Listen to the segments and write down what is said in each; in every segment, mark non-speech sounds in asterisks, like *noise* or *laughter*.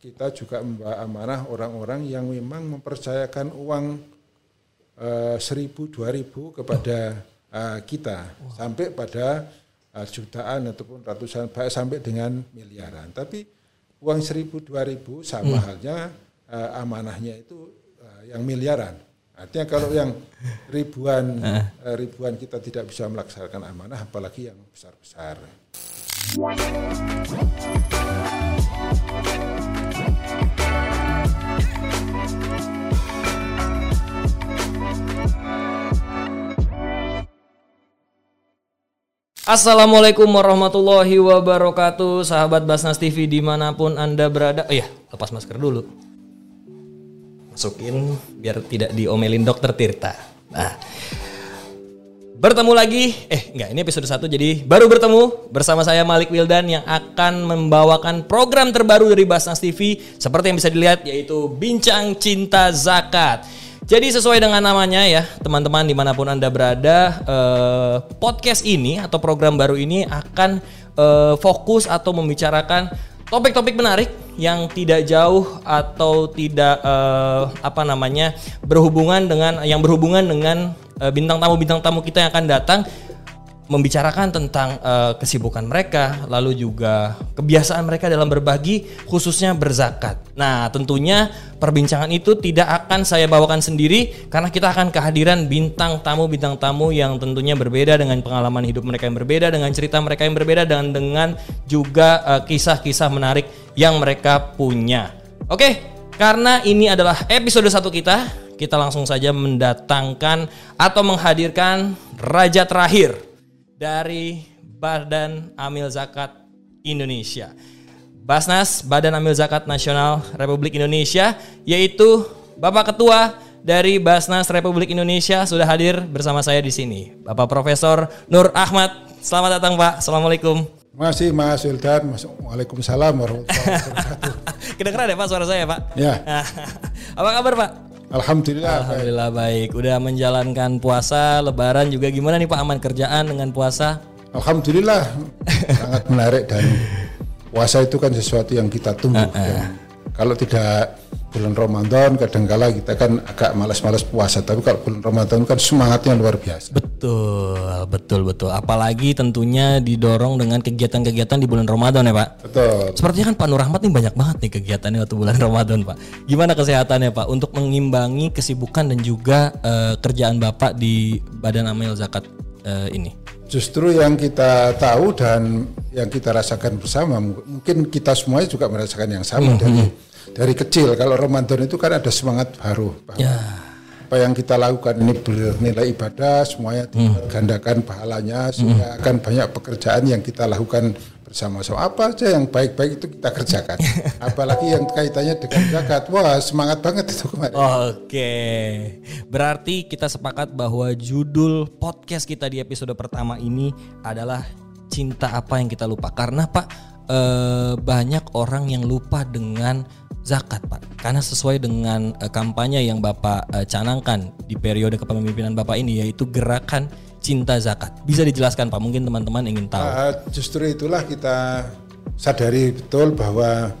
kita juga membawa amanah orang-orang yang memang mempercayakan uang eh, seribu dua ribu kepada eh, kita sampai pada eh, jutaan ataupun ratusan bahkan sampai dengan miliaran. Tapi uang seribu dua ribu sama halnya eh, amanahnya itu eh, yang miliaran. Artinya kalau *laughs* yang ribuan eh, ribuan kita tidak bisa melaksanakan amanah, apalagi yang besar-besar. Assalamualaikum warahmatullahi wabarakatuh. Sahabat Basnas TV di mana pun anda berada. Oh iya, lepas masker dulu. Masukin biar tidak diomelin dokter Tirta. Nah. Bertemu lagi, eh enggak ini episode 1 jadi baru bertemu bersama saya Malik Wildan yang akan membawakan program terbaru dari Basnas TV Seperti yang bisa dilihat yaitu Bincang Cinta Zakat jadi sesuai dengan namanya ya teman-teman di mana pun anda berada eh, podcast ini atau program baru ini akan eh, fokus atau membicarakan topik-topik menarik yang tidak jauh atau tidak eh, apa namanya berhubungan dengan yang berhubungan dengan eh, bintang tamu bintang tamu kita yang akan datang membicarakan tentang eh, kesibukan mereka, lalu juga kebiasaan mereka dalam berbagi, khususnya berzakat. Nah, tentunya perbincangan itu tidak akan saya bawakan sendiri karena kita akan kehadiran bintang tamu bintang tamu yang tentunya berbeda dengan pengalaman hidup mereka yang berbeda, dengan cerita mereka yang berbeda dan dengan juga eh, kisah-kisah menarik yang mereka punya. Oke, karena ini adalah episode satu kita, kita langsung saja mendatangkan atau menghadirkan raja terakhir dari Badan Amil Zakat Indonesia. Basnas Badan Amil Zakat Nasional Republik Indonesia yaitu Bapak Ketua dari Basnas Republik Indonesia sudah hadir bersama saya di sini. Bapak Profesor Nur Ahmad. Selamat datang Pak. Assalamualaikum. Masih Mas Wildan, Waalaikumsalam warahmatullahi wabarakatuh. *laughs* Kedengeran ya Pak suara saya Pak? Ya, *laughs* Apa kabar Pak? Alhamdulillah. Alhamdulillah baik. Udah menjalankan puasa, lebaran juga gimana nih Pak aman kerjaan dengan puasa? Alhamdulillah *laughs* sangat menarik dan puasa itu kan sesuatu yang kita tunggu. Dan kalau tidak bulan Ramadan kadangkala kita kan agak malas-malas puasa, tapi kalau bulan Ramadan kan semangatnya luar biasa. Betul, betul, betul. Apalagi tentunya didorong dengan kegiatan-kegiatan di bulan Ramadan ya Pak. Betul. Sepertinya kan Pak Nur Rahmat nih banyak banget nih kegiatannya waktu bulan *laughs* Ramadan Pak. Gimana kesehatannya Pak untuk mengimbangi kesibukan dan juga eh, kerjaan Bapak di Badan Amil Zakat eh, ini? Justru yang kita tahu dan yang kita rasakan bersama, mungkin kita semuanya juga merasakan yang sama dari dari kecil. Kalau Ramadan itu kan ada semangat baru. bahwa Ya. apa yang kita lakukan ini bernilai ibadah semuanya gandakan pahalanya sehingga akan banyak pekerjaan yang kita lakukan bersama-sama apa aja yang baik-baik itu kita kerjakan *laughs* apalagi yang kaitannya dengan zakat wah semangat banget itu kemarin Oke, berarti kita sepakat bahwa judul podcast kita di episode pertama ini adalah cinta apa yang kita lupa. Karena Pak eh, banyak orang yang lupa dengan zakat Pak. Karena sesuai dengan eh, kampanye yang Bapak eh, canangkan di periode kepemimpinan Bapak ini yaitu gerakan cinta zakat. Bisa dijelaskan Pak? Mungkin teman-teman ingin tahu. Ah, justru itulah kita sadari betul bahwa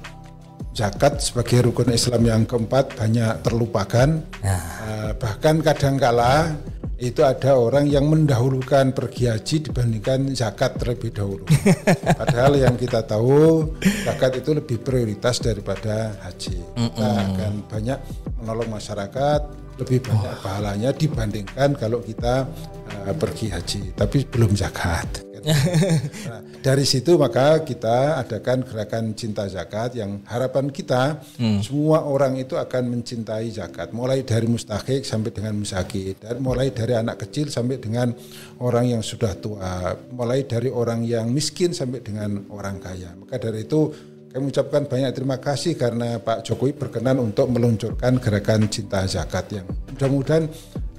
zakat sebagai rukun Islam yang keempat banyak terlupakan Ah, bahkan kadangkala itu ada orang yang mendahulukan pergi haji dibandingkan zakat terlebih dahulu. *laughs* Padahal yang kita tahu zakat itu lebih prioritas daripada haji. Kita akan banyak menolong masyarakat, lebih banyak pahalanya dibandingkan kalau kita uh, pergi haji, tapi belum zakat. Nah, dari situ maka kita adakan gerakan cinta zakat yang harapan kita semua orang itu akan mencintai zakat. Mulai dari mustahik sampai dengan musakid dan mulai dari anak kecil sampai dengan orang yang sudah tua mulai dari orang yang miskin sampai dengan orang kaya. Maka dari itu kami ucapkan banyak terima kasih karena Pak Jokowi berkenan untuk meluncurkan gerakan cinta zakat yang mudah-mudahan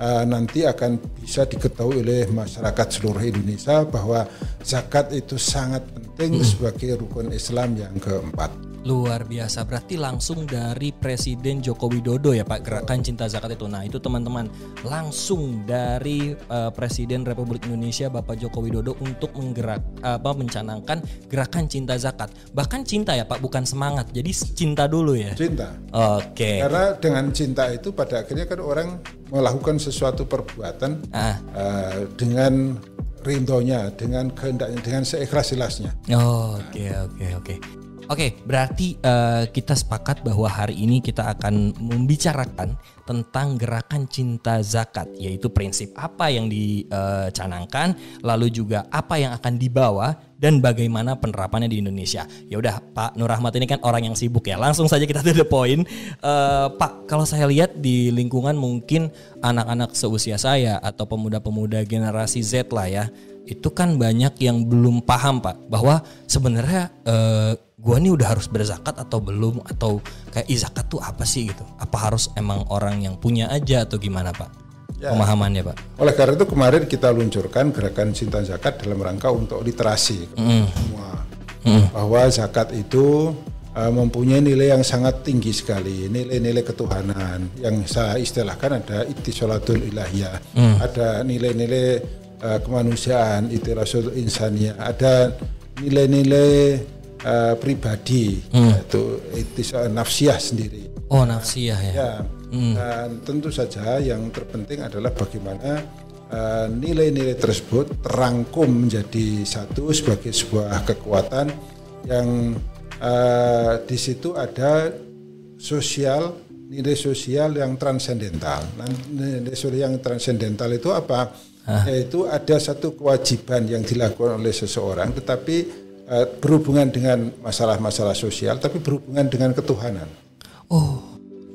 uh, nanti akan bisa diketahui oleh masyarakat seluruh Indonesia bahwa zakat itu sangat penting sebagai rukun Islam yang keempat. Luar biasa, berarti langsung dari Presiden Joko Widodo ya Pak gerakan cinta zakat itu. Nah itu teman-teman langsung dari uh, Presiden Republik Indonesia Bapak Joko Widodo untuk menggerak apa mencanangkan gerakan cinta zakat. Bahkan cinta ya Pak, bukan semangat. Jadi cinta dulu ya. Cinta. Oke. Okay. Karena dengan cinta itu pada akhirnya kan orang melakukan sesuatu perbuatan ah. uh, dengan rindonya, dengan kehendaknya, dengan seikhlas-ikhlasnya. Oh, oke oke oke. Oke, berarti uh, kita sepakat bahwa hari ini kita akan membicarakan tentang gerakan cinta zakat, yaitu prinsip apa yang dicanangkan, lalu juga apa yang akan dibawa dan bagaimana penerapannya di Indonesia. Ya udah, Pak Nur Rahmat ini kan orang yang sibuk ya. Langsung saja kita to the point. Uh, Pak, kalau saya lihat di lingkungan mungkin anak-anak seusia saya atau pemuda-pemuda generasi Z lah ya, itu kan banyak yang belum paham Pak bahwa sebenarnya uh, gua nih udah harus berzakat atau belum? Atau kayak zakat tuh apa sih? gitu. Apa harus emang orang yang punya aja atau gimana pak? Ya. pemahamannya pak. Oleh karena itu kemarin kita luncurkan gerakan cinta zakat dalam rangka untuk literasi. Mm. semua. Mm. bahwa zakat itu uh, mempunyai nilai yang sangat tinggi sekali nilai-nilai ketuhanan. Yang saya istilahkan ada itisolatul ilahiyah. Mm. ada nilai-nilai uh, kemanusiaan itirasul insaniyah ada nilai-nilai uh, pribadi hmm. yaitu itu nafsiyah sendiri. Oh nafsiyah ya. Ya. Hmm. Dan tentu saja yang terpenting adalah bagaimana eh, nilai-nilai uh, tersebut terangkum menjadi satu sebagai sebuah kekuatan yang uh, di situ ada sosial nilai sosial yang transendental. Nah, nilai sosial yang transendental itu apa? Hah? Yaitu ada satu kewajiban yang dilakukan oleh seseorang, tetapi uh, berhubungan dengan masalah-masalah sosial, tapi berhubungan dengan ketuhanan. Oh,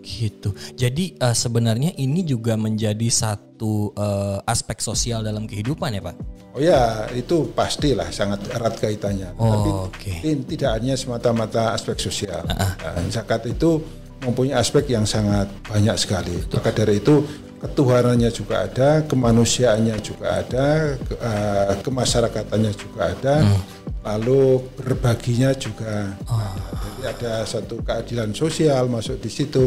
gitu. Jadi uh, sebenarnya ini juga menjadi satu uh, aspek sosial dalam kehidupan ya, Pak? Oh ya, itu pastilah sangat erat kaitannya. Oh, Tapi okay. tidak hanya semata-mata aspek sosial. Uh -uh. Zakat itu mempunyai aspek yang sangat banyak sekali. Betul. Maka dari itu ketuhanannya juga ada, kemanusiaannya juga ada, ke, uh, kemasyarakatannya juga ada. Hmm lalu berbaginya juga. Oh. jadi ada satu keadilan sosial masuk di situ.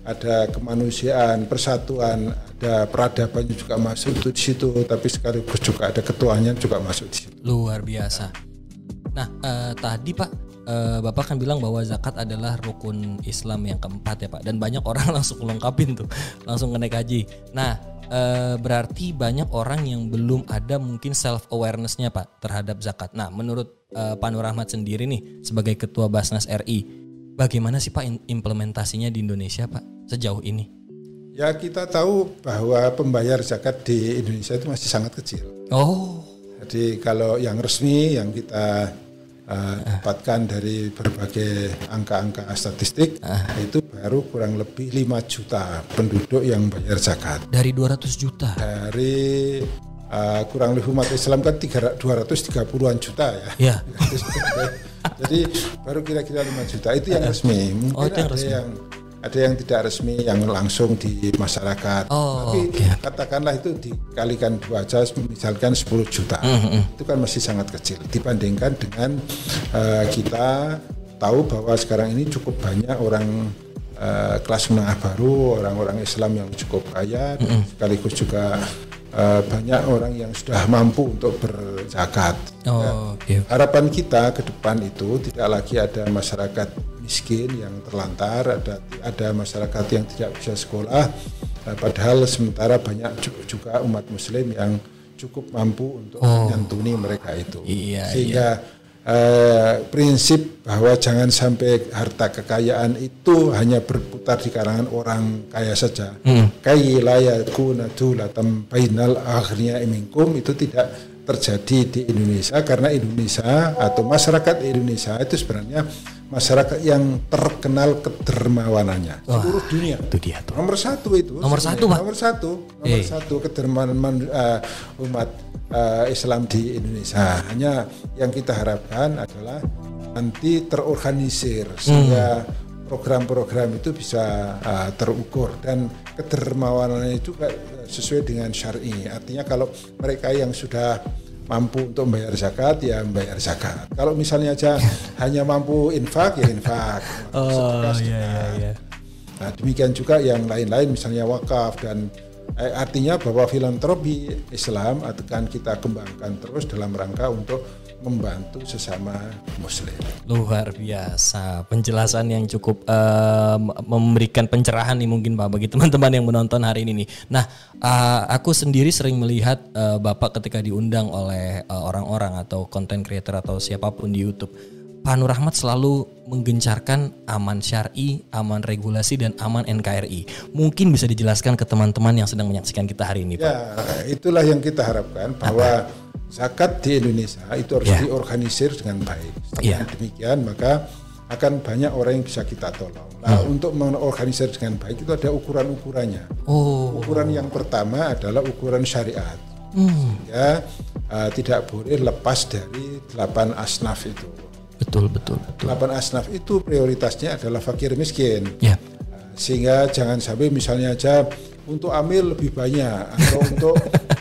Ada kemanusiaan persatuan ada peradabannya juga masuk di situ. Tapi sekaligus juga ada ketuanya juga masuk di situ. Luar biasa. Nah eh, tadi pak eh, bapak kan bilang bahwa zakat adalah rukun Islam yang keempat ya pak. Dan banyak orang *laughs* langsung lengkapin tuh. Langsung naik haji. Nah uh, berarti banyak orang yang belum ada mungkin self awarenessnya pak terhadap zakat. Nah menurut uh, Pak Nur Ahmad sendiri nih sebagai ketua Basnas RI, bagaimana sih pak implementasinya di Indonesia pak sejauh ini? Ya kita tahu bahwa pembayar zakat di Indonesia itu masih sangat kecil. Oh. Jadi kalau yang resmi yang kita uh, dapatkan dari berbagai angka-angka statistik uh. itu baru kurang lebih 5 juta penduduk yang bayar zakat. Dari 200 juta. Dari uh, kurang lebih umat Islam kan 230-an juta ya. Iya. *laughs* Jadi baru kira-kira 5 juta itu yang resmi. Mungkin oh, itu yang ada resmi. yang ada yang tidak resmi yang langsung di masyarakat. Oh, Tapi okay. katakanlah itu dikalikan dua aja misalkan 10 juta. Mm -hmm. Itu kan masih sangat kecil dibandingkan dengan uh, kita tahu bahwa sekarang ini cukup banyak orang uh, kelas menengah baru, orang-orang Islam yang cukup kaya mm -hmm. sekaligus juga uh, banyak orang yang sudah mampu untuk berzakat. Oh, ya, okay. Harapan kita ke depan itu tidak lagi ada masyarakat miskin yang terlantar, ada ada masyarakat yang tidak bisa sekolah. Eh, padahal sementara banyak juga umat Muslim yang cukup mampu untuk oh. menyantuni mereka itu. Iya, Sehingga iya. Uh, prinsip bahwa jangan sampai harta kekayaan itu hanya berputar di kalangan orang kaya saja. Hmm. Kailayakuna dulatam bainal akhirnya iminkum itu tidak terjadi di Indonesia karena Indonesia atau masyarakat Indonesia itu sebenarnya masyarakat yang terkenal kedermawanannya Wah, seluruh dunia. Itu dia tuh. Nomor satu itu. Nomor satu, Pak. Nomor satu. Nomor eh. satu kedermawanan uh, umat uh, Islam di Indonesia. Hanya yang kita harapkan adalah nanti terorganisir hmm. sehingga program-program itu bisa uh, terukur dan kedermawanannya juga sesuai dengan syar'i. Artinya kalau mereka yang sudah mampu untuk membayar zakat ya membayar zakat. Kalau misalnya aja hanya mampu infak ya infak. *laughs* Oh iya iya iya. Nah, demikian juga yang lain-lain misalnya wakaf dan eh, artinya bahwa filantropi Islam akan kita kembangkan terus dalam rangka untuk membantu sesama muslim. Luar biasa penjelasan yang cukup uh, memberikan pencerahan nih mungkin Pak bagi teman-teman yang menonton hari ini nih. Nah, uh, aku sendiri sering melihat uh, Bapak ketika diundang oleh orang-orang uh, atau content creator atau siapa pun di YouTube. Pak Nur Rahmat selalu menggencarkan aman syari, aman regulasi dan aman NKRI. Mungkin bisa dijelaskan ke teman-teman yang sedang menyaksikan kita hari ini, Pak. Ya, itulah yang kita harapkan bahwa Apa? Zakat di Indonesia itu harus yeah. diorganisir dengan baik. Yeah. demikian maka akan banyak orang yang bisa kita tolong. Nah, hmm. untuk mengorganisir dengan baik itu ada ukuran-ukurannya. Oh. Ukuran yang pertama adalah ukuran syariat. Hmm. Ya, uh, tidak boleh lepas dari delapan asnaf itu. Betul, betul, betul. Delapan asnaf itu prioritasnya adalah fakir miskin. Ya. Uh, sehingga jangan sampai misalnya aja untuk amil lebih banyak atau untuk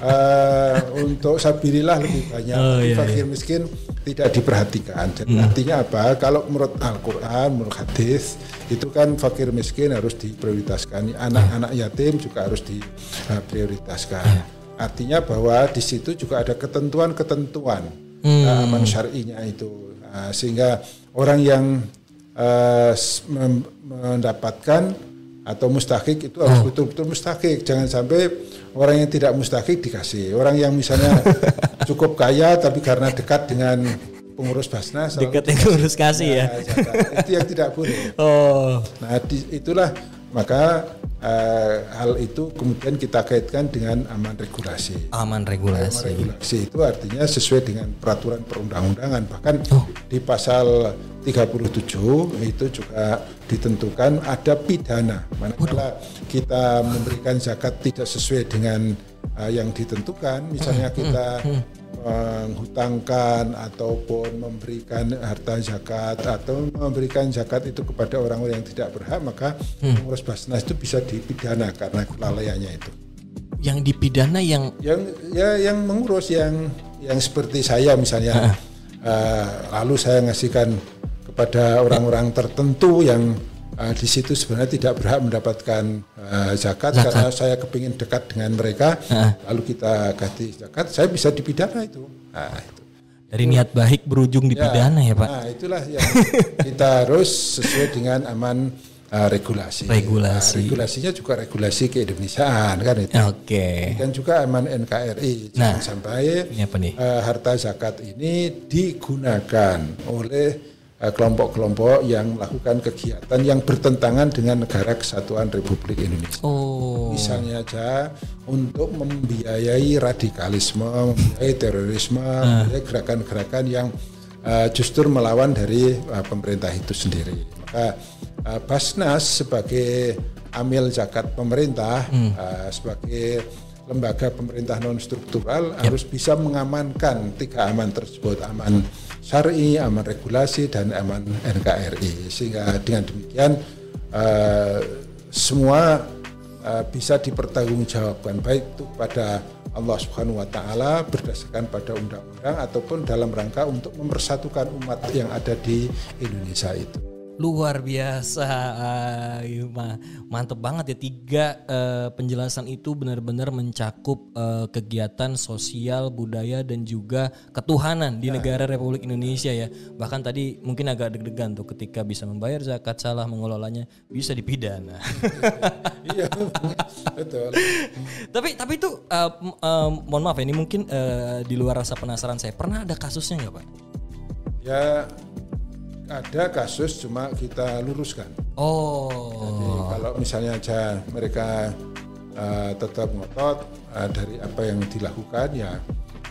uh, *laughs* untuk sabilillah lebih banyak oh, tapi iya, fakir iya. miskin tidak diperhatikan jadi hmm. artinya apa kalau menurut Al-Quran menurut hadis itu kan fakir miskin harus diprioritaskan anak-anak yatim juga harus diprioritaskan yeah. artinya bahwa di situ juga ada ketentuan-ketentuan hmm. uh, aman syar'inya itu uh, sehingga orang yang uh, mendapatkan atau mustahik itu harus oh. betul-betul mustahik. Jangan sampai orang yang tidak mustahik dikasih. Orang yang misalnya *laughs* cukup kaya tapi karena dekat dengan pengurus Basnas dekat yang pengurus kasih ya. ya. itu yang tidak boleh. *laughs* Oh. Nah, di, itulah maka uh, hal itu kemudian kita kaitkan dengan aman regulasi. Aman regulasi. Aman regulasi itu artinya sesuai dengan peraturan perundang-undangan bahkan oh. di pasal 37 itu juga ditentukan ada pidana. Manakala kita memberikan zakat tidak sesuai dengan uh, yang ditentukan, misalnya hmm, kita hmm, hmm. menghutangkan ataupun memberikan harta zakat atau memberikan zakat itu kepada orang-orang yang tidak berhak, maka pengurus Basnas itu bisa dipidana karena kelalaiannya itu. Yang dipidana yang yang ya yang mengurus yang yang seperti saya misalnya. Uh, lalu saya ngasihkan kepada orang-orang tertentu yang uh, di situ sebenarnya tidak berhak mendapatkan uh, zakat, zakat karena saya kepingin dekat dengan mereka, uh. lalu kita ganti zakat, saya bisa dipidana itu. Nah, itu. Dari niat baik berujung dipidana ya, ya Pak. Nah itulah yang kita harus sesuai dengan aman uh, regulasi. Regulasi. Nah, regulasinya juga regulasi keindonesiaan kan itu. Oke. Okay. Dan juga aman NKRI. Jangan nah, sampai ini apa nih? Uh, harta zakat ini digunakan oleh Eh, kelompok-kelompok yang melakukan kegiatan yang bertentangan dengan negara kesatuan Republik Indonesia. Oh. Misalnya aja untuk membiayai radikalisme, membiayai terorisme, uh. membiayai gerakan-gerakan yang uh, justru melawan dari uh, pemerintah itu sendiri. Maka uh, Basnas sebagai amil zakat pemerintah, hmm. uh, sebagai lembaga pemerintah non struktural yep. harus bisa mengamankan tiga aman tersebut aman syari, aman regulasi dan aman NKRI sehingga dengan demikian uh, semua uh, bisa dipertanggungjawabkan. Baik itu pada Allah Subhanahu wa taala berdasarkan pada undang-undang ataupun dalam rangka untuk mempersatukan umat yang ada di Indonesia itu luar biasa. Uh, mantep banget ya. Tiga uh, penjelasan itu benar-benar mencakup uh, kegiatan sosial budaya dan juga ketuhanan di ya. negara Republik Indonesia ya. Bahkan tadi mungkin agak deg-degan tuh ketika bisa membayar zakat salah mengelolanya bisa dipidana. *laughs* Iya betul. Tapi tapi itu uh, uh, mohon maaf ya ini mungkin uh, di luar rasa penasaran saya. Pernah ada kasusnya nggak pak? Ya ada kasus cuma kita luruskan. Oh. Jadi kalau misalnya aja mereka uh, tetap ngotot uh, dari apa yang dilakukan ya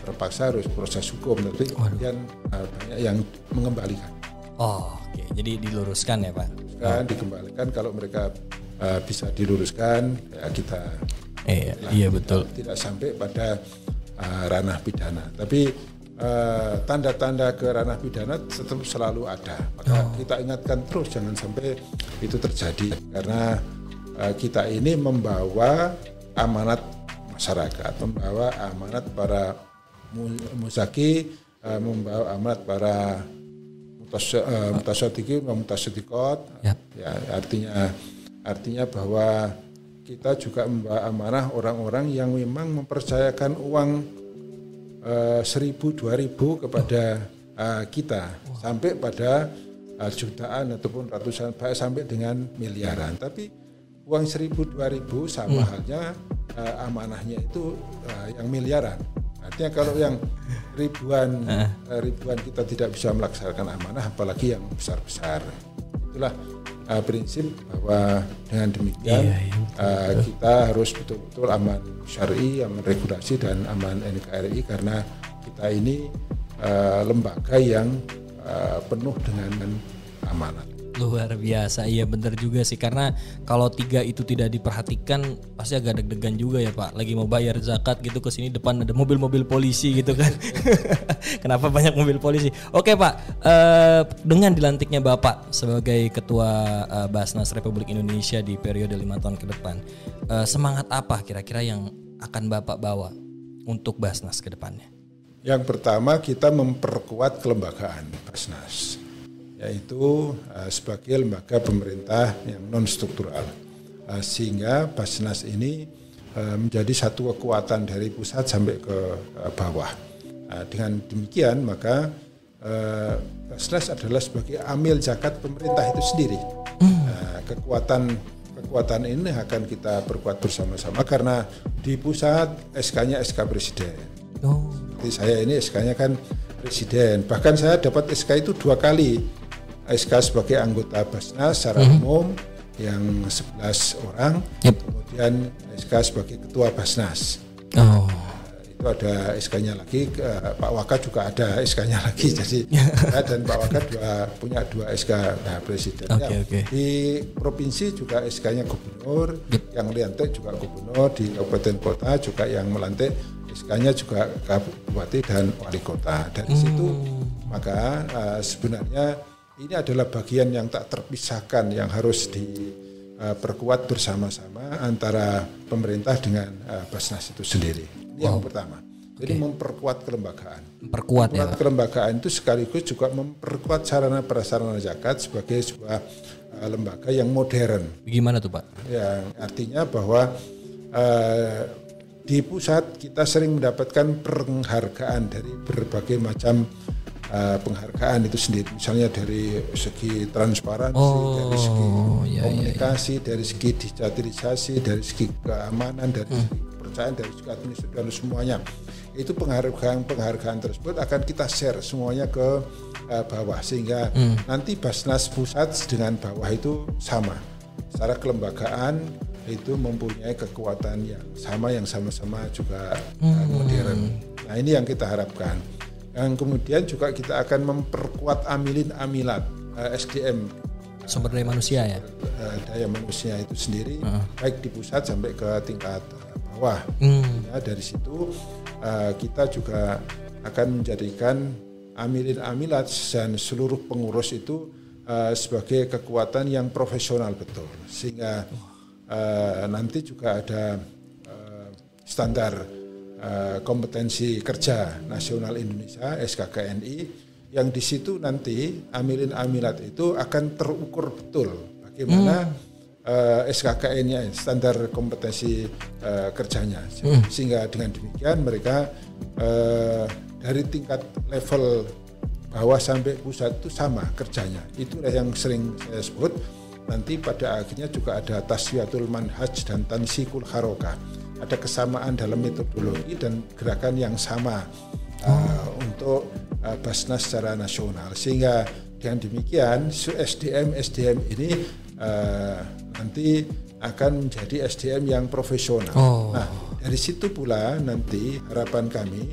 terpaksa harus proses hukum tapi kemudian uh, banyak yang mengembalikan. Oh, oke. Okay. Jadi diluruskan ya, Pak. Kan oh. dikembalikan kalau mereka uh, bisa diluruskan ya kita Iya, iya betul. Tidak sampai pada uh, ranah pidana. Tapi Eh, tanda-tanda uh, ke ranah pidana tetap selalu ada. Maka oh. kita ingatkan terus jangan sampai itu terjadi karena uh, kita ini membawa amanat masyarakat, membawa amanat para Muzaki uh, membawa amanat para mutasyadiqin uh, mutasyadiqat yep. ya artinya artinya bahwa kita juga membawa amanah orang-orang yang memang mempercayakan uang uh, seribu dua ribu kepada uh, kita wow. sampai pada uh, jutaan ataupun ratusan sampai dengan miliaran tapi uang seribu dua ribu sama hmm. halnya uh, amanahnya itu uh, yang miliaran artinya kalau yang ribuan uh, ribuan kita tidak bisa melaksanakan amanah apalagi yang besar-besar itulah uh, prinsip bahwa dengan demikian iya, iya, betul, uh, kita harus betul-betul aman syari, aman regulasi dan aman NKRI karena kita ini uh, lembaga yang uh, penuh dengan amanat. Luar biasa, iya bener juga sih karena kalau tiga itu tidak diperhatikan pasti agak deg-degan juga ya Pak. Lagi mau bayar zakat gitu ke sini depan ada mobil-mobil polisi gitu kan. *laughs* Kenapa banyak mobil polisi? Oke Pak, uh, dengan dilantiknya Bapak sebagai Ketua uh, Basnas Republik Indonesia di periode lima tahun ke depan, uh, semangat apa kira-kira yang akan Bapak bawa untuk Basnas ke depannya? Yang pertama kita memperkuat kelembagaan Basnas yaitu uh, sebagai lembaga pemerintah yang non struktural uh, sehingga Basnas ini uh, menjadi satu kekuatan dari pusat sampai ke uh, bawah. Uh, dengan demikian maka uh, Basnas adalah sebagai amil zakat pemerintah itu sendiri. Uh, kekuatan kekuatan ini akan kita perkuat bersama-sama karena di pusat SK-nya SK Presiden. Oh. Jadi saya ini SK-nya kan Presiden. Bahkan saya dapat SK itu dua kali SK sebagai anggota Basnas secara mm -hmm. umum yang 11 orang, yep. kemudian SK sebagai ketua Basnas. Oh. itu ada SK-nya lagi, Pak Waka juga ada SK-nya *laughs* lagi, jadi *laughs* ya, dan Pak Waka dua, punya dua SK nah, presiden. Okay, okay. Di provinsi juga SK-nya gubernur, yep. yang melantik juga gubernur di kabupaten kota juga yang melantik SK-nya juga kabupaten dan wali kota. Dari hmm. situ maka uh, sebenarnya ini adalah bagian yang tak terpisahkan yang harus diperkuat uh, bersama-sama antara pemerintah dengan uh, Basnas itu sendiri. Ini wow. yang pertama. Jadi okay. memperkuat kelembagaan. Memperkuat ya. kelembagaan itu sekaligus juga memperkuat sarana prasarana zakat sebagai sebuah uh, lembaga yang modern. Gimana tuh Pak? Yang artinya bahwa uh, di pusat kita sering mendapatkan penghargaan dari berbagai macam uh, penghargaan itu sendiri misalnya dari segi transparansi oh, dari segi iya, komunikasi iya, iya. dari segi digitalisasi dari segi keamanan dari hmm. segi kepercayaan dari segi administrasi dan semuanya itu penghargaan penghargaan tersebut akan kita share semuanya ke uh, bawah sehingga hmm. nanti Basnas pusat dengan bawah itu sama secara kelembagaan itu mempunyai kekuatan yang sama yang sama-sama juga hmm. modern. Nah ini yang kita harapkan. Yang kemudian juga kita akan memperkuat amilin amilat uh, eh, SDM sumber daya manusia ya? Uh, daya manusia itu sendiri uh. baik di pusat sampai ke tingkat bawah. Hmm. ya, dari situ uh, kita juga akan menjadikan amilin amilat dan seluruh pengurus itu uh, sebagai kekuatan yang profesional betul. Sehingga uh, nanti juga ada uh, standar kompetensi kerja nasional Indonesia SKKNI yang di situ nanti amilin amilat itu akan terukur betul bagaimana hmm. uh, eh, SKKN-nya standar kompetensi uh, kerjanya hmm. sehingga dengan demikian mereka uh, dari tingkat level bawah sampai pusat itu sama kerjanya itulah yang sering saya sebut nanti pada akhirnya juga ada taswiyatul manhaj dan tansikul harokah ada kesamaan dalam metodologi dan gerakan yang sama uh, untuk uh, Basnas secara nasional sehingga dengan demikian SDM SDM ini uh, nanti akan menjadi SDM yang profesional. Oh. Nah dari situ pula nanti harapan kami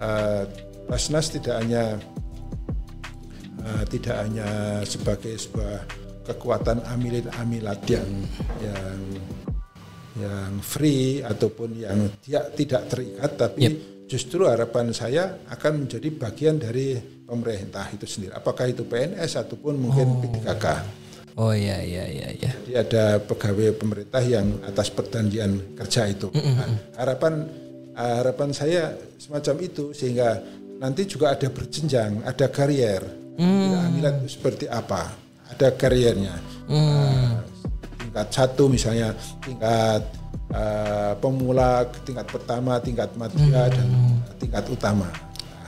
uh, Basnas tidak hanya uh, tidak hanya sebagai sebuah kekuatan amilin amilat yang yang yang free ataupun yang tidak tidak terikat tapi yep. justru harapan saya akan menjadi bagian dari pemerintah itu sendiri apakah itu PNS ataupun mungkin oh. P3K Oh iya iya iya iya. Jadi ada pegawai pemerintah yang atas perjanjian kerja itu. Mm -hmm. nah, harapan uh, harapan saya semacam itu sehingga nanti juga ada berjenjang, ada karier. Amilat itu seperti apa? Ada kariernya. Hmm. Uh, tingkat satu misalnya tingkat uh, pemula, tingkat pertama, tingkat madya hmm. dan tingkat utama.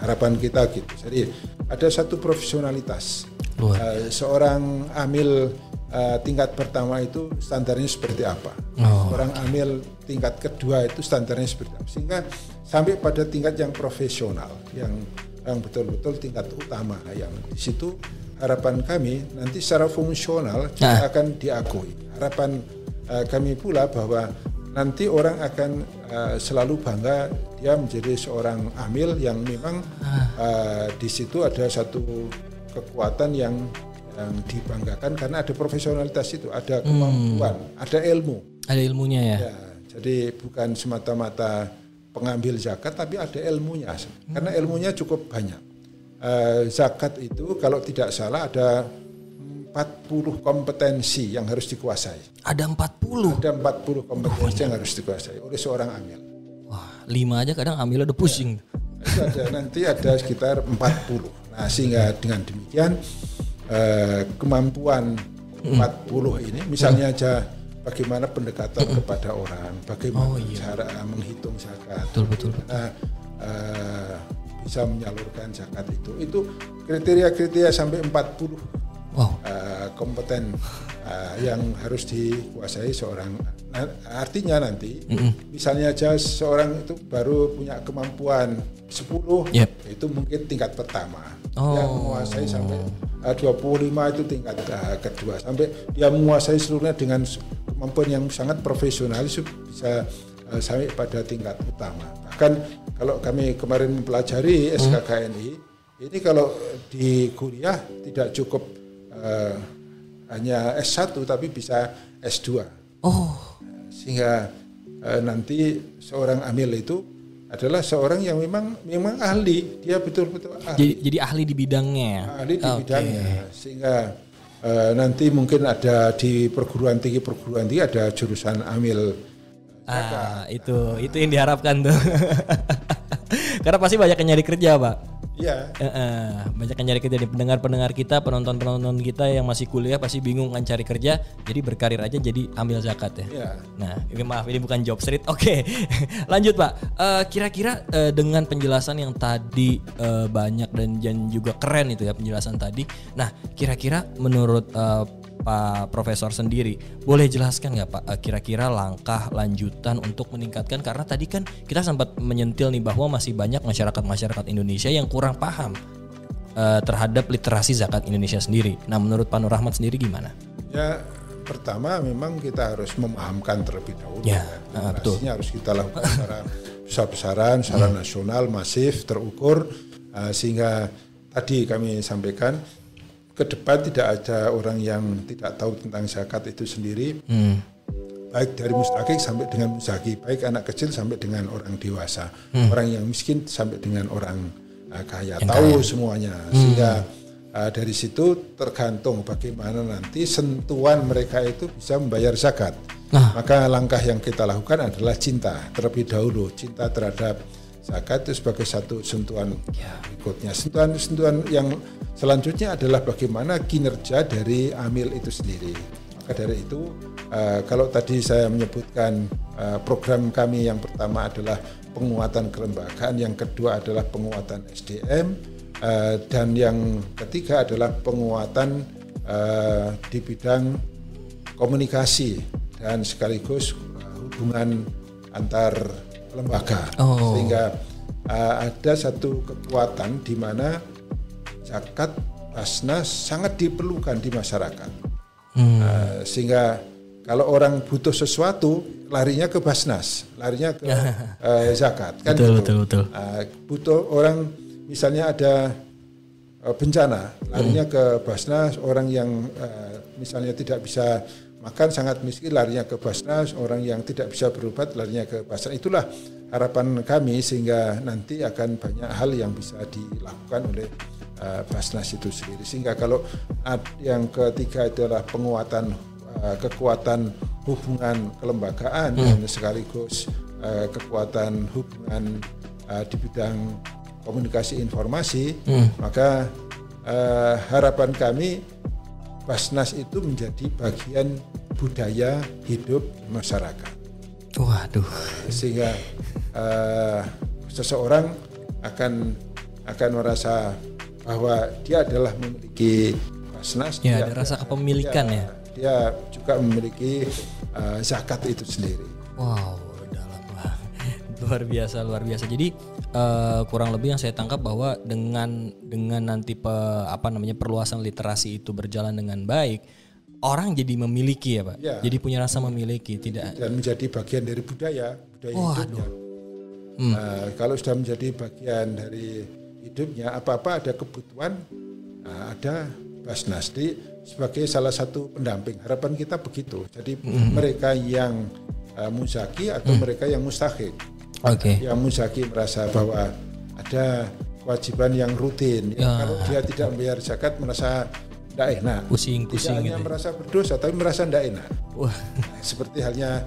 Harapan kita gitu. Jadi ada satu profesionalitas. Uh, seorang amil uh, tingkat pertama itu standarnya seperti apa. Oh. Orang amil tingkat kedua itu standarnya seperti apa. Sehingga sampai pada tingkat yang profesional, yang yang betul-betul tingkat utama, yang di situ harapan kami nanti secara fungsional kita nah. akan diakui. Harapan uh, kami pula bahwa nanti orang akan uh, selalu bangga dia menjadi seorang amil yang memang uh, di situ ada satu kekuatan yang yang dibanggakan karena ada profesionalitas itu, ada hmm. kemampuan, hmm. ada ilmu. Ada ilmunya ya. ya jadi bukan semata-mata pengambil zakat tapi ada ilmunya. Hmm. Karena ilmunya cukup banyak. Uh, zakat itu kalau tidak salah ada 40 kompetensi yang harus dikuasai. Ada 40? Ada 40 kompetensi oh, yang harus dikuasai oleh seorang amil. Wah, lima aja kadang amil udah pusing. Ya, itu ada nanti ada sekitar 40. Nah, sehingga dengan demikian eh, kemampuan 40 ini misalnya aja bagaimana pendekatan kepada orang, bagaimana oh, iya. cara menghitung zakat. Betul betul. betul. Nah, eh, bisa menyalurkan zakat itu. Itu kriteria-kriteria sampai 40 wow. uh, kompeten uh, yang harus dikuasai seorang nah, artinya nanti mm -hmm. misalnya aja seorang itu baru punya kemampuan 10 yep. itu mungkin tingkat pertama oh. yang menguasai sampai uh, 25 itu tingkat uh, kedua sampai dia menguasai seluruhnya dengan kemampuan yang sangat profesional bisa uh, sampai pada tingkat utama bahkan kalau kami kemarin mempelajari SKKNI mm. ini kalau di kuliah tidak cukup uh, hanya S1 tapi bisa S2. Oh. Sehingga uh, nanti seorang amil itu adalah seorang yang memang memang ahli, dia betul-betul ahli. Jadi, jadi ahli di bidangnya. Ahli di okay. bidangnya. Sehingga uh, nanti mungkin ada di perguruan tinggi perguruan tinggi ada jurusan amil. Ah, itu itu yang diharapkan tuh. *laughs* Karena pasti banyak yang nyari kerja, Pak. Iya. Uh, uh, banyak yang nyari kerja di pendengar-pendengar kita, penonton-penonton kita yang masih kuliah pasti bingung kan cari kerja, jadi berkarir aja jadi ambil zakat ya. Iya. Nah, ini maaf ini bukan job street. Oke. Okay. *laughs* Lanjut, Pak. Uh, kira-kira uh, dengan penjelasan yang tadi uh, banyak dan, dan juga keren itu ya penjelasan tadi. Nah, kira-kira menurut uh, Pak Profesor sendiri, boleh jelaskan nggak Pak kira-kira langkah lanjutan untuk meningkatkan karena tadi kan kita sempat menyentil nih bahwa masih banyak masyarakat-masyarakat Indonesia yang kurang paham uh, terhadap literasi zakat Indonesia sendiri. Nah, menurut Pak Nur Rahmat sendiri gimana? Ya, pertama memang kita harus memahamkan terlebih dahulu. Ya, ya. Uh, betul. harus kita lakukan secara besar-besaran, secara hmm. nasional, masif, terukur, uh, sehingga tadi kami sampaikan ke depan tidak ada orang yang tidak tahu tentang zakat itu sendiri. Hmm. Baik dari mustakik sampai dengan muzaki, baik anak kecil sampai dengan orang dewasa, hmm. orang yang miskin sampai dengan orang uh, kaya, yang tahu kaya. semuanya. Hmm. Sehingga uh, dari situ tergantung bagaimana nanti sentuhan mereka itu bisa membayar zakat. Nah. Maka langkah yang kita lakukan adalah cinta terlebih dahulu, cinta terhadap zakat itu sebagai satu sentuhan ya. berikutnya. Sentuhan-sentuhan yang selanjutnya adalah bagaimana kinerja dari amil itu sendiri. Maka dari itu, uh, kalau tadi saya menyebutkan uh, program kami yang pertama adalah penguatan kelembagaan, yang kedua adalah penguatan SDM, uh, eh, dan yang ketiga adalah penguatan uh, di bidang komunikasi dan sekaligus hubungan antar lembaga oh. sehingga uh, ada satu kekuatan di mana zakat basnas sangat diperlukan di masyarakat hmm. uh, sehingga kalau orang butuh sesuatu larinya ke basnas larinya ke uh, zakat kan betul, gitu. betul betul uh, butuh orang misalnya ada uh, bencana larinya hmm. ke basnas orang yang uh, misalnya tidak bisa makan sangat miskin larinya ke Basnas, orang yang tidak bisa berobat larinya ke Basnas. Itulah harapan kami sehingga nanti akan banyak hal yang bisa dilakukan oleh uh, Basnas itu sendiri. Sehingga kalau yang ketiga adalah penguatan uh, kekuatan hubungan kelembagaan hmm. dan sekaligus uh, kekuatan hubungan uh, di bidang komunikasi informasi, hmm. maka uh, harapan kami Basnas itu menjadi bagian budaya hidup masyarakat. Waduh. Sehingga uh, seseorang akan akan merasa bahwa dia adalah memiliki Basnas. Ya, dia, ada rasa kepemilikan dia, ya. Dia juga memiliki uh, zakat itu sendiri. Wow, dalam luar biasa luar biasa. Jadi uh, kurang lebih yang saya tangkap bahwa dengan dengan nanti pe, apa namanya perluasan literasi itu berjalan dengan baik, orang jadi memiliki ya pak, ya. jadi punya rasa memiliki, tidak dan menjadi bagian dari budaya budaya oh, hidupnya. Hmm. Uh, kalau sudah menjadi bagian dari hidupnya, apa-apa ada kebutuhan, uh, ada Basnas di sebagai salah satu pendamping. Harapan kita begitu. Jadi hmm. mereka yang uh, muzaki atau hmm. mereka yang mustahik Okay. Yang Muzaki merasa bahwa ada kewajiban yang rutin. Ya. Kalau dia tidak membayar zakat merasa tidak enak. Pusing, pusing. Tidak hanya gitu. merasa berdosa, tapi merasa tidak enak. Wah. *laughs* Seperti halnya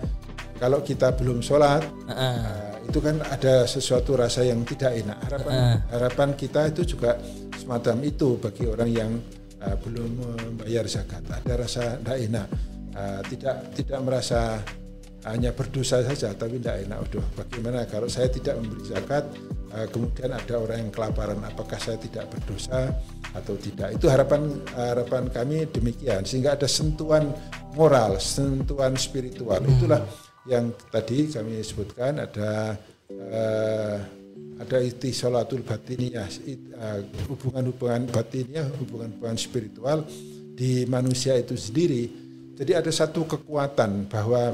kalau kita belum sholat, uh -uh. Uh, itu kan ada sesuatu rasa yang tidak enak. Harapan uh -uh. harapan kita itu juga semacam itu bagi orang yang uh, belum membayar zakat. Ada rasa tidak enak, uh, tidak tidak merasa hanya berdosa saja tapi tidak enak. Udah bagaimana kalau saya tidak memberi zakat uh, kemudian ada orang yang kelaparan apakah saya tidak berdosa atau tidak. Itu harapan harapan kami demikian sehingga ada sentuhan moral, sentuhan spiritual. Hmm. Itulah yang tadi kami sebutkan ada uh, ada itisolatul batiniyah, uh, hubungan-hubungan batiniyah, hubungan-hubungan spiritual di manusia itu sendiri. Jadi ada satu kekuatan bahwa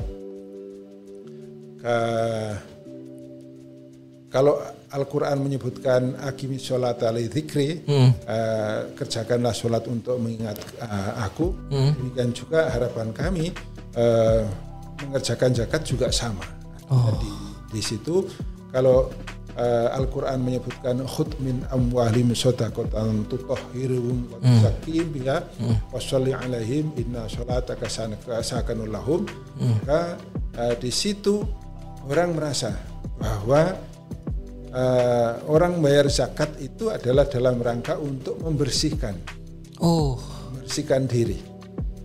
uh, kalau Al-Quran menyebutkan akimi sholat ali zikri hmm. uh, kerjakanlah sholat untuk mengingat uh, aku hmm. demikian juga harapan kami uh, mengerjakan zakat juga sama oh. di, di situ kalau uh, Al-Quran menyebutkan khud min amwahlim sodakotan tutahhiruhum wa hmm. tuzakim biha hmm. wasalli alaihim inna sholataka sakanul lahum hmm. maka uh, di situ orang merasa bahwa uh, orang bayar zakat itu adalah dalam rangka untuk membersihkan, oh, membersihkan diri,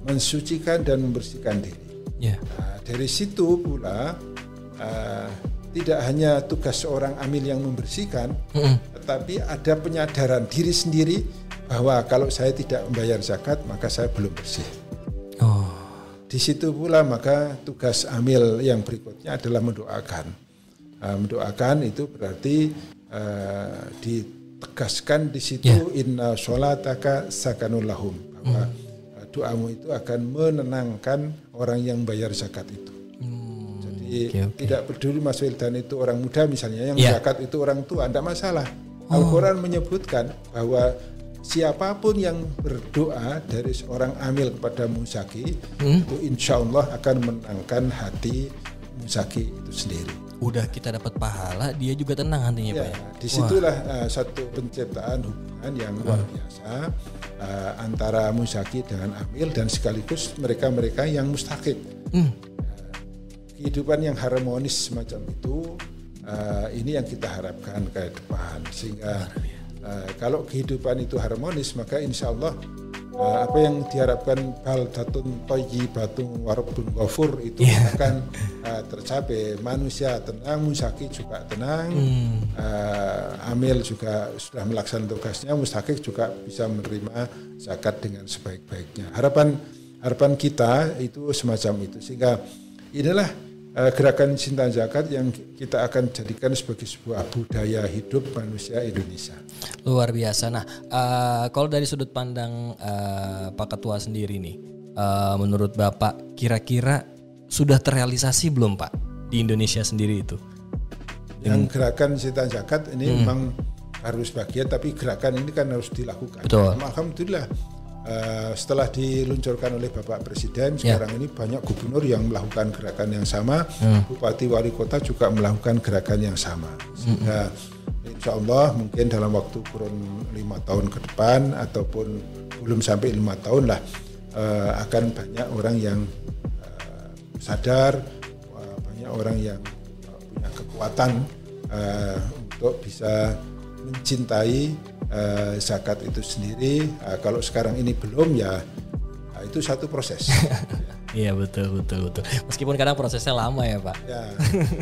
mensucikan dan membersihkan diri. Yeah. Nah, dari situ pula uh, tidak hanya tugas seorang amil yang membersihkan, mm. tetapi ada penyadaran diri sendiri bahwa kalau saya tidak membayar zakat maka saya belum bersih. Oh. Di situ pula maka tugas amil yang berikutnya adalah mendoakan. Uh, mendoakan itu berarti uh, ditegaskan di situ yeah. inna sholataka sakanul lahum bahwa mm. doamu itu akan menenangkan orang yang bayar zakat itu. Mm. Jadi okay, okay. tidak peduli Mas Wildan itu orang muda misalnya yang yeah. zakat itu orang tua, tidak masalah. Oh. Al-Quran menyebutkan bahwa siapa pun yang berdoa dari seorang amil kepada musaki hmm? itu insya Allah akan menangkan hati musaki itu sendiri. Udah kita dapat pahala, dia juga tenang hatinya ya, pak. Ya? Di situlah uh, satu penciptaan hubungan yang luar hmm. biasa uh, antara musaki dengan amil dan sekaligus mereka-mereka yang mustaqib. Hmm. Uh, kehidupan yang harmonis semacam itu uh, ini yang kita harapkan ke depan sehingga Uh, kalau kehidupan itu harmonis maka insya Allah uh, apa yang diharapkan baldatun batun warabun ghafur itu yeah. akan uh, tercapai manusia tenang musaki juga tenang hmm. uh, amil juga sudah melaksanakan tugasnya mustakik juga bisa menerima zakat dengan sebaik-baiknya harapan harapan kita itu semacam itu sehingga inilah uh, gerakan cinta zakat yang kita akan jadikan sebagai sebuah budaya hidup manusia Indonesia. Luar biasa. Nah, uh, kalau dari sudut pandang uh, Pak Ketua sendiri nih, uh, menurut Bapak kira-kira sudah terrealisasi belum Pak di Indonesia sendiri itu? Yang gerakan cinta zakat ini hmm. memang harus bagian, tapi gerakan ini kan harus dilakukan. Betul. Alhamdulillah Uh, setelah diluncurkan oleh Bapak Presiden ya. sekarang ini banyak gubernur yang melakukan gerakan yang sama, hmm. bupati wali kota juga melakukan gerakan yang sama. Sehingga hmm. insya Allah mungkin dalam waktu kurun lima tahun ke depan ataupun belum sampai lima tahun lah uh, akan banyak orang yang uh, sadar, uh, banyak orang yang punya kekuatan uh, untuk bisa mencintai uh, zakat itu sendiri. Uh, kalau sekarang ini belum ya uh, itu satu proses. *laughs* Iya betul betul betul. Meskipun kadang prosesnya lama ya pak. Ya.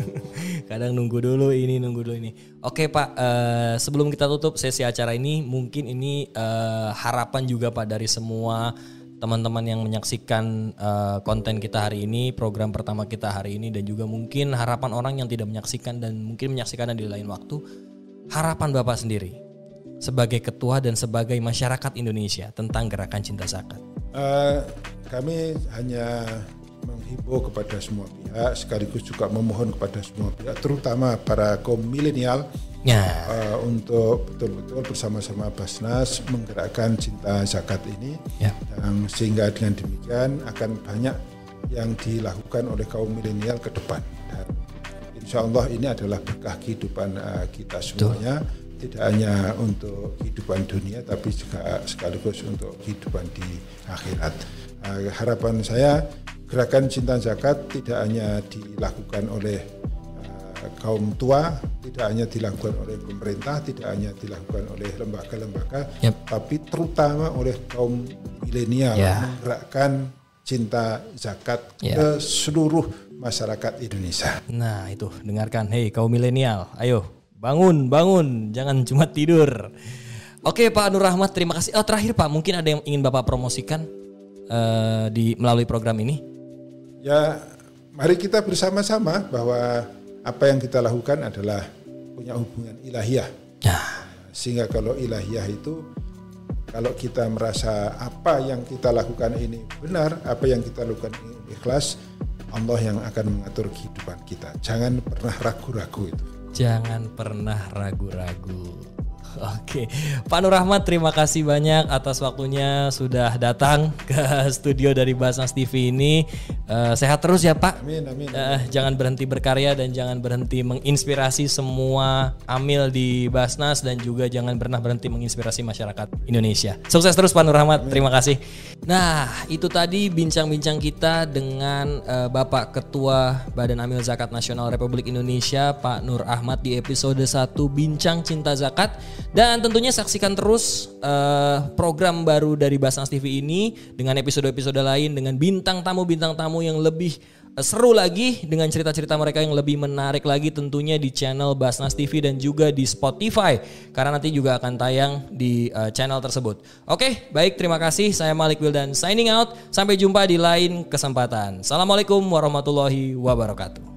*laughs* kadang nunggu dulu ini nunggu dulu ini. Oke pak, uh, sebelum kita tutup sesi acara ini, mungkin ini uh, harapan juga pak dari semua teman-teman yang menyaksikan uh, konten kita hari ini, program pertama kita hari ini, dan juga mungkin harapan orang yang tidak menyaksikan dan mungkin menyaksikan di lain waktu, harapan bapak sendiri sebagai ketua dan sebagai masyarakat Indonesia tentang gerakan cinta zakat. Uh, kami hanya menghimbau kepada semua pihak sekaligus juga memohon kepada semua pihak terutama para kaum milenial ya. uh, untuk betul-betul bersama-sama Basnas menggerakkan cinta zakat ini ya. dan sehingga dengan demikian akan banyak yang dilakukan oleh kaum milenial ke depan dan insya Allah ini adalah berkah kehidupan uh, kita semuanya Betul. Tidak hanya untuk kehidupan dunia tapi juga sekaligus untuk kehidupan di akhirat. Uh, harapan saya gerakan cinta zakat tidak hanya dilakukan oleh uh, kaum tua, tidak hanya dilakukan oleh pemerintah, tidak hanya dilakukan oleh lembaga-lembaga, yep. tapi terutama oleh kaum milenial yeah. menggerakkan cinta zakat yeah. ke seluruh masyarakat Indonesia. Nah itu dengarkan, hei kaum milenial, ayo bangun, bangun, jangan cuma tidur. Oke Pak Nur Rahmat, terima kasih. Oh terakhir Pak, mungkin ada yang ingin Bapak promosikan? uh, di melalui program ini? Ya, mari kita bersama-sama bahwa apa yang kita lakukan adalah punya hubungan ilahiyah. Ya. Sehingga kalau ilahiyah itu kalau kita merasa apa yang kita lakukan ini benar, apa yang kita lakukan ini ikhlas, Allah yang akan mengatur kehidupan kita. Jangan pernah ragu-ragu itu. Jangan pernah ragu-ragu. *laughs* Oke, Pak Nur Rahmat terima kasih banyak atas waktunya sudah datang ke *laughs* studio dari Basnas TV ini. Uh, sehat terus ya Pak. Amin, amin. Uh, jangan berhenti berkarya dan jangan berhenti menginspirasi semua amil di Basnas dan juga jangan pernah berhenti menginspirasi masyarakat Indonesia. Sukses terus Pak Nur Rahmat, amin. terima kasih. Nah, itu tadi bincang-bincang kita dengan uh, Bapak Ketua Badan Amil Zakat Nasional Republik Indonesia Pak Nur Ahmad di episode 1 Bincang Cinta Zakat. Dan tentunya saksikan terus uh, program baru dari Basnas TV ini dengan episode-episode lain dengan bintang tamu-bintang tamu yang lebih uh, seru lagi dengan cerita-cerita mereka yang lebih menarik lagi tentunya di channel Basnas TV dan juga di Spotify karena nanti juga akan tayang di uh, channel tersebut. Oke, baik terima kasih. Saya Malik Wildan signing out. Sampai jumpa di lain kesempatan. Assalamualaikum warahmatullahi wabarakatuh.